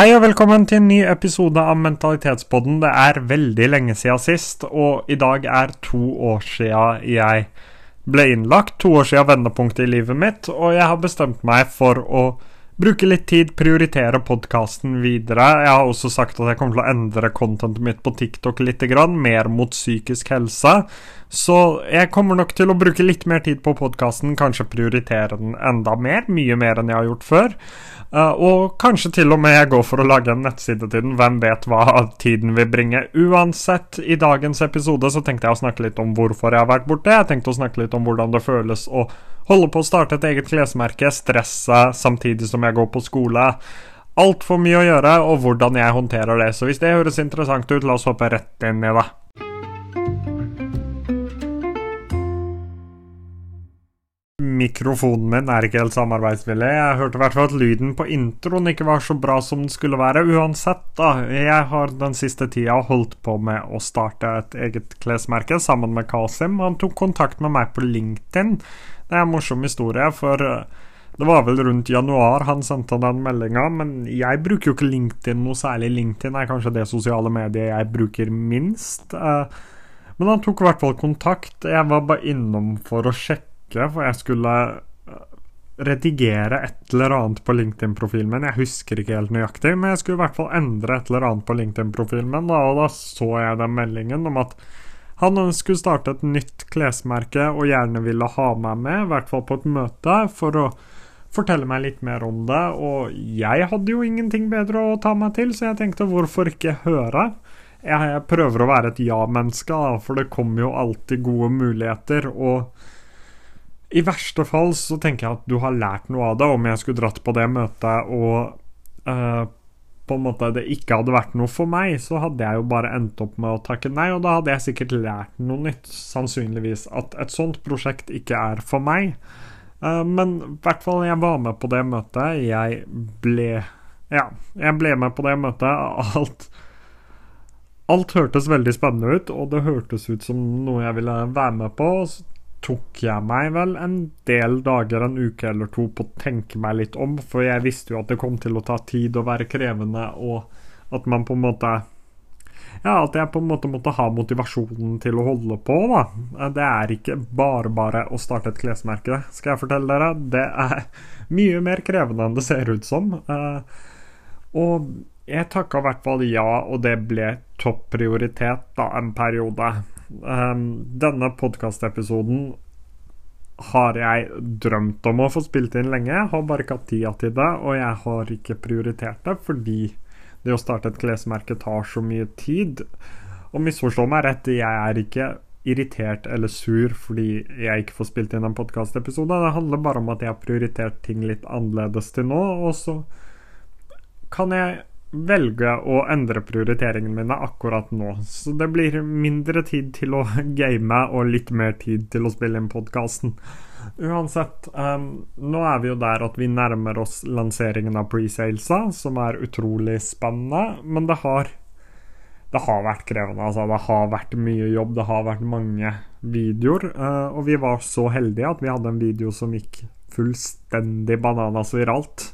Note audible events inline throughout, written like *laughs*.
Hei og velkommen til en ny episode av Mentalitetspodden. Det er veldig lenge siden sist, og i dag er to år siden jeg ble innlagt. To år siden vendepunktet i livet mitt, og jeg har bestemt meg for å bruke litt tid, prioritere podkasten videre. Jeg har også sagt at jeg kommer til å endre contentet mitt på TikTok litt, mer mot psykisk helse. Så jeg kommer nok til å bruke litt mer tid på podkasten, kanskje prioritere den enda mer, mye mer enn jeg har gjort før. Uh, og kanskje til og med jeg går for å lage en nettside til den. Hvem vet hva tiden vil bringe. Uansett, i dagens episode så tenkte jeg å snakke litt om hvorfor jeg har vært borte. Jeg tenkte å snakke litt om hvordan det føles å holde på å starte et eget klesmerke, stresse samtidig som jeg går på skole. Altfor mye å gjøre, og hvordan jeg håndterer det. Så hvis det høres interessant ut, la oss hoppe rett inn i det. mikrofonen min er ikke helt samarbeidsvillig. Jeg hørte i hvert fall at lyden på introen ikke var så bra som den skulle være. Uansett, da. Jeg har den siste tida holdt på med å starte et eget klesmerke sammen med Kasim. Han tok kontakt med meg på LinkedIn. Det er en morsom historie, for eh, det var vel rundt januar han sendte den meldinga, men jeg bruker jo ikke LinkedIn noe særlig. LinkedIn er kanskje det sosiale mediet jeg bruker minst. Eh, men han tok i hvert fall kontakt. Jeg var bare innom for å sjekke for jeg skulle eh, redigere et eller annet på LinkedIn-profilen min. Jeg husker ikke helt nøyaktig, men jeg skulle i hvert fall endre et eller annet på LinkedIn-profilen min. Og da så jeg den meldingen om at han skulle starte et nytt klesmerke og gjerne ville ha meg med, i hvert fall på et møte, for å fortelle meg litt mer om det. Og jeg hadde jo ingenting bedre å ta meg til, så jeg tenkte hvorfor ikke høre? Jeg prøver å være et ja-menneske, for det kommer jo alltid gode muligheter. og i verste fall så tenker jeg at du har lært noe av det, om jeg skulle dratt på det møtet og uh, på en måte det ikke hadde vært noe for meg, så hadde jeg jo bare endt opp med å takke nei, og da hadde jeg sikkert lært noe nytt, sannsynligvis, at et sånt prosjekt ikke er for meg. Uh, men i hvert fall, jeg var med på det møtet. Jeg ble Ja, jeg ble med på det møtet. *laughs* Alt Alt hørtes veldig spennende ut, og det hørtes ut som noe jeg ville være med på tok jeg meg vel en del dager, en uke eller to, på å tenke meg litt om. For jeg visste jo at det kom til å ta tid og være krevende, og at man på en måte Ja, at jeg på en måte måtte ha motivasjonen til å holde på, da. Det er ikke bare bare å starte et klesmerke, skal jeg fortelle dere. Det er mye mer krevende enn det ser ut som. Eh, og jeg takka i hvert fall ja, og det ble topp prioritet da en periode. Um, denne podkastepisoden har jeg drømt om å få spilt inn lenge. Jeg har bare ikke hatt tida til det, og jeg har ikke prioritert det fordi det å starte et klesmerke tar så mye tid. Og misforstå meg rett, jeg er ikke irritert eller sur fordi jeg ikke får spilt inn en podkastepisode. Det handler bare om at jeg har prioritert ting litt annerledes til nå, og så kan jeg velge å endre prioriteringene mine akkurat nå. Så det blir mindre tid til å *laughs* game og litt mer tid til å spille inn podkasten. Uansett, um, nå er vi jo der at vi nærmer oss lanseringen av presalesa, som er utrolig spennende. Men det har, det har vært krevende. Altså. Det har vært mye jobb, det har vært mange videoer. Uh, og vi var så heldige at vi hadde en video som gikk fullstendig bananas viralt.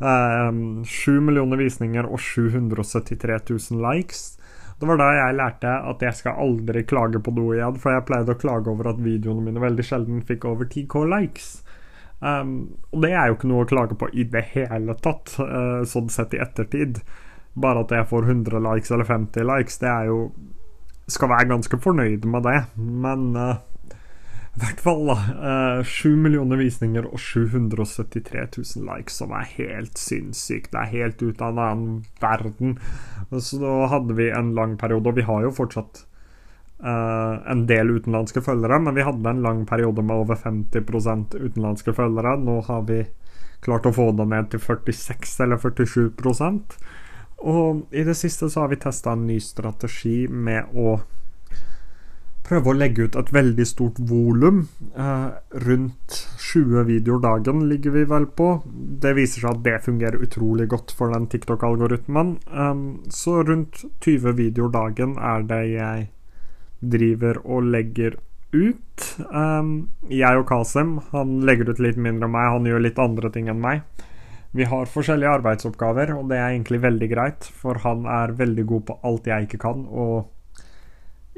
Um, 7 millioner visninger og 773 000 likes. Det var da jeg lærte at jeg skal aldri klage på noe igjen, for jeg pleide å klage over at videoene mine veldig sjelden fikk over 10K likes. Um, og det er jo ikke noe å klage på i det hele tatt, uh, sånn sett i ettertid. Bare at jeg får 100 likes eller 50 likes, det er jo Skal være ganske fornøyd med det, men uh, i hvert fall, da. Eh, sju millioner visninger og 773 000 likes, som er helt sinnssykt. Det er helt ut av en annen verden. Så da hadde vi en lang periode, og vi har jo fortsatt uh, en del utenlandske følgere, men vi hadde en lang periode med over 50% utenlandske følgere. Nå har vi klart å få det ned til 46 eller 47% Og i det siste så har vi testa en ny strategi med å prøve å legge ut et veldig stort volum. Eh, rundt 20 videoer dagen ligger vi vel på. Det viser seg at det fungerer utrolig godt for den TikTok-algoritmen. Eh, så rundt 20 videoer dagen er det jeg driver og legger ut. Eh, jeg og Kasim han legger ut litt mindre enn meg, han gjør litt andre ting enn meg. Vi har forskjellige arbeidsoppgaver, og det er egentlig veldig greit, for han er veldig god på alt jeg ikke kan, og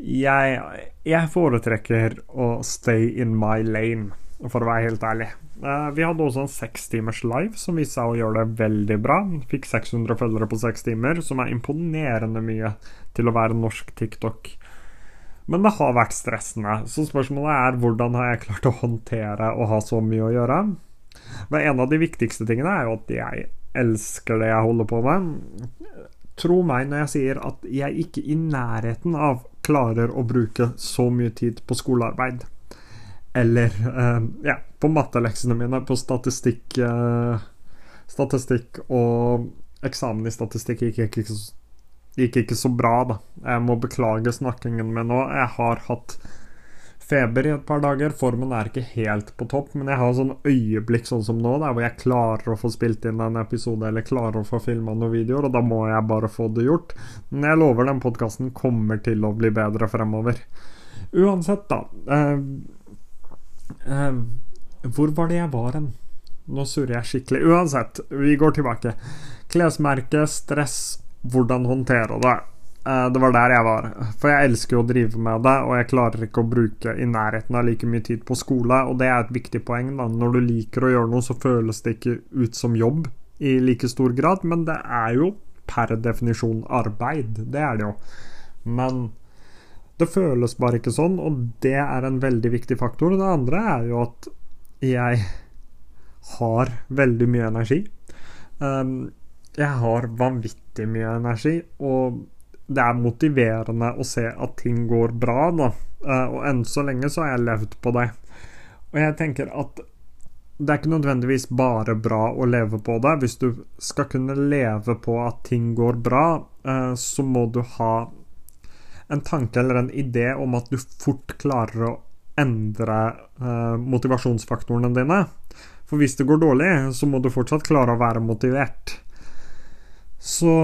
jeg, jeg foretrekker å stay in my lane, for å være helt ærlig. Uh, vi hadde også en sekstimers live som viste seg å gjøre det veldig bra. Fikk 600 følgere på seks timer, som er imponerende mye til å være norsk TikTok. Men det har vært stressende, så spørsmålet er hvordan har jeg klart å håndtere å ha så mye å gjøre? Men en av de viktigste tingene er jo at jeg elsker det jeg holder på med. Tro meg når jeg sier at jeg ikke i nærheten av klarer å bruke så mye tid på skolearbeid. Eller uh, ja, på matteleksene mine, på statistikk uh, Statistikk og eksamen i statistikk gikk ikke, gikk ikke så bra, da. Jeg må beklage snakkingen min nå. Jeg har hatt feber i et par dager. Formen er ikke helt på topp, men jeg har sånn øyeblikk sånn som nå, der hvor jeg klarer å få spilt inn en episode eller klarer å få filma noen videoer, og da må jeg bare få det gjort. Men jeg lover den podkasten kommer til å bli bedre fremover. Uansett, da. Eh, eh, hvor var det jeg var hen? Nå surrer jeg skikkelig. Uansett, vi går tilbake. Klesmerke, stress, hvordan håndtere det. Eh, det var der jeg var. For jeg elsker jo å drive med det, og jeg klarer ikke å bruke i nærheten av like mye tid på skole, og det er et viktig poeng. da. Når du liker å gjøre noe, så føles det ikke ut som jobb i like stor grad, men det er jo per definisjon arbeid. Det er det jo. Men det føles bare ikke sånn, og det er en veldig viktig faktor. Det andre er jo at jeg har veldig mye energi. Um, jeg har vanvittig mye energi, og det er motiverende å se at ting går bra, da. Eh, og enn så lenge så har jeg levd på det. Og jeg tenker at det er ikke nødvendigvis bare bra å leve på det. Hvis du skal kunne leve på at ting går bra, eh, så må du ha en tanke eller en idé om at du fort klarer å endre eh, motivasjonsfaktorene dine. For hvis det går dårlig, så må du fortsatt klare å være motivert. Så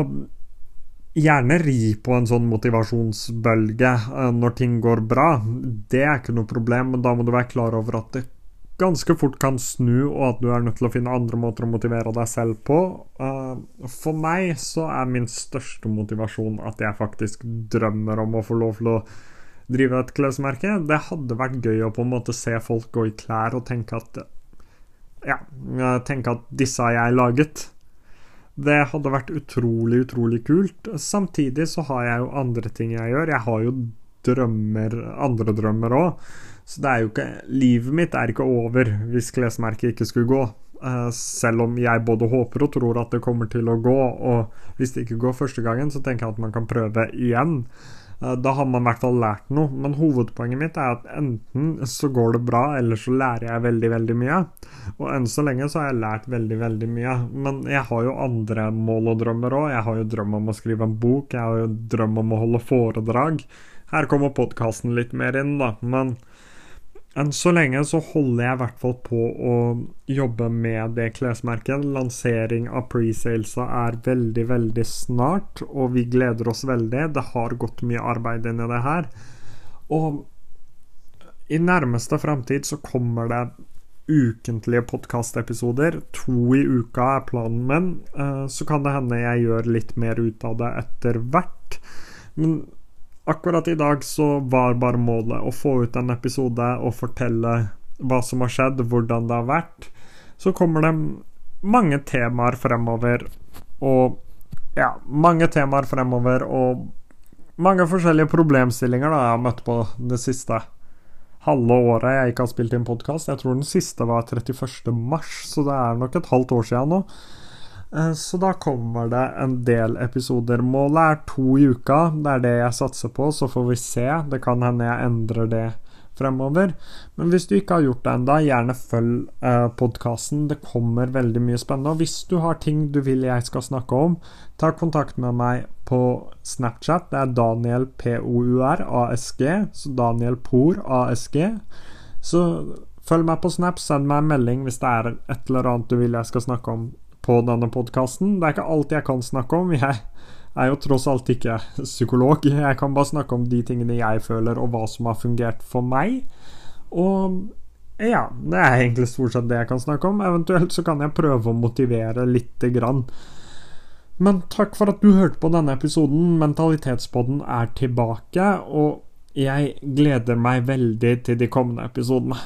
Gjerne ri på en sånn motivasjonsbølge eh, når ting går bra. Det er ikke noe problem, men da må du være klar over at det ganske fort kan snu, og at du er nødt til å finne andre måter å motivere deg selv på. Eh, for meg så er min største motivasjon at jeg faktisk drømmer om å få lov til å drive et klesmerke. Det hadde vært gøy å på en måte se folk gå i klær og tenke at ja, tenke at disse har jeg laget. Det hadde vært utrolig, utrolig kult. Samtidig så har jeg jo andre ting jeg gjør. Jeg har jo drømmer, andre drømmer òg. Så det er jo ikke Livet mitt er ikke over hvis klesmerket ikke skulle gå. Uh, selv om jeg både håper og tror at det kommer til å gå. Og hvis det ikke går første gangen, så tenker jeg at man kan prøve igjen. Eh, da har man i hvert fall lært noe. Men hovedpoenget mitt er at enten så går det bra, eller så lærer jeg veldig, veldig mye. Og enn så lenge så har jeg lært veldig, veldig mye. Men jeg har jo andre mål og drømmer òg. Jeg har jo drøm om å skrive en bok, jeg har jo drøm om å holde foredrag. Her kommer podkasten litt mer inn, da. Men enn så lenge så holder jeg i hvert fall på å jobbe med det klesmerket. Lansering av presalesa er veldig, veldig snart, og vi gleder oss veldig. Det har gått mye arbeid inn i det her. Og i nærmeste framtid så kommer det ukentlige podkastepisoder. To i uka er planen min. Eh, så kan det hende jeg gjør litt mer ut av det etter hvert. Men Akkurat i dag så var bare målet å få ut en episode og fortelle hva som har skjedd, hvordan det har vært. Så kommer det mange temaer fremover, og ja, mange temaer fremover, og mange forskjellige problemstillinger da jeg har møtt på det siste halve året jeg ikke har spilt inn podkast. Jeg tror den siste var 31. mars, så det er nok et halvt år siden nå. Eh, så da kommer det en del episoder. Målet er to i uka. Det er det jeg satser på, så får vi se. Det kan hende jeg endrer det fremover. Men hvis du ikke har gjort det ennå, gjerne følg eh, podkasten. Det kommer veldig mye spennende. Og hvis du har ting du vil jeg skal snakke om, ta kontakt med meg på Snapchat. Det er Daniel POUR ASG, så Daniel Por ASG. Så følg meg på Snap, send meg en melding hvis det er et eller annet du vil jeg skal snakke om på denne podkasten. Det er ikke alt jeg kan snakke om. Jeg er jo tross alt ikke psykolog. Jeg kan bare snakke om de tingene jeg føler, og hva som har fungert for meg. Og Ja, det er egentlig stort sett det jeg kan snakke om. Eventuelt så kan jeg prøve å motivere lite grann. Men takk for at du hørte på denne episoden. Mentalitetspodden er tilbake, og jeg gleder meg veldig til de kommende episodene.